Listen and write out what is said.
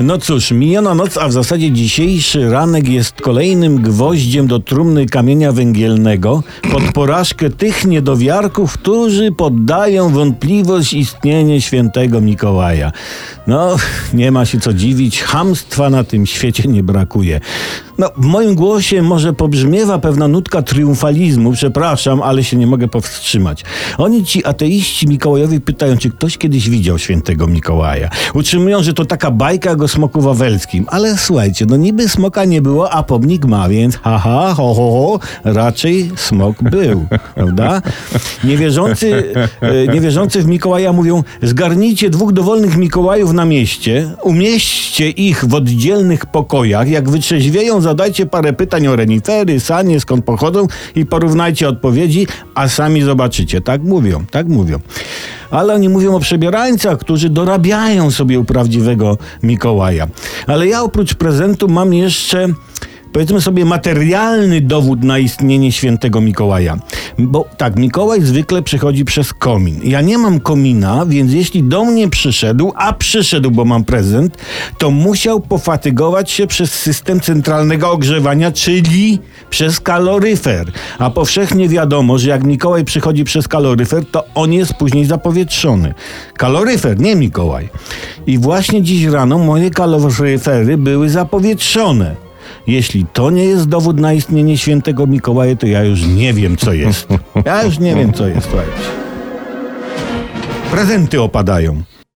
No cóż, miniona noc, a w zasadzie dzisiejszy ranek jest kolejnym gwoździem do trumny kamienia węgielnego pod porażkę tych niedowiarków, którzy poddają wątpliwość istnienie świętego Mikołaja. No, nie ma się co dziwić, hamstwa na tym świecie nie brakuje. No, w moim głosie może pobrzmiewa pewna nutka triumfalizmu, przepraszam, ale się nie mogę powstrzymać. Oni ci ateiści Mikołajowi pytają, czy ktoś kiedyś widział świętego Mikołaja. Utrzymują, że to taka bajka jak smoku wawelskim, ale słuchajcie, no niby smoka nie było, a pomnik ma, więc haha, ho, ho, ho, raczej smok był, prawda? Niewierzący, e, niewierzący w Mikołaja mówią, zgarnijcie dwóch dowolnych Mikołajów na mieście, umieśćcie ich w oddzielnych pokojach, jak wytrzeźwieją, zadajcie parę pytań o renifery, sanie, skąd pochodzą i porównajcie odpowiedzi, a sami zobaczycie. Tak mówią, tak mówią. Ale oni mówią o przebierańcach, którzy dorabiają sobie u prawdziwego Mikołaja. Ale ja oprócz prezentu mam jeszcze powiedzmy sobie, materialny dowód na istnienie świętego Mikołaja. Bo tak, Mikołaj zwykle przychodzi przez komin. Ja nie mam komina, więc jeśli do mnie przyszedł, a przyszedł, bo mam prezent, to musiał pofatygować się przez system centralnego ogrzewania, czyli przez kaloryfer. A powszechnie wiadomo, że jak Mikołaj przychodzi przez kaloryfer, to on jest później zapowietrzony. Kaloryfer, nie Mikołaj. I właśnie dziś rano moje kaloryfery były zapowietrzone. Jeśli to nie jest dowód na istnienie świętego Mikołaja, to ja już nie wiem, co jest. Ja już nie wiem, co jest. Słuchajcie. Prezenty opadają.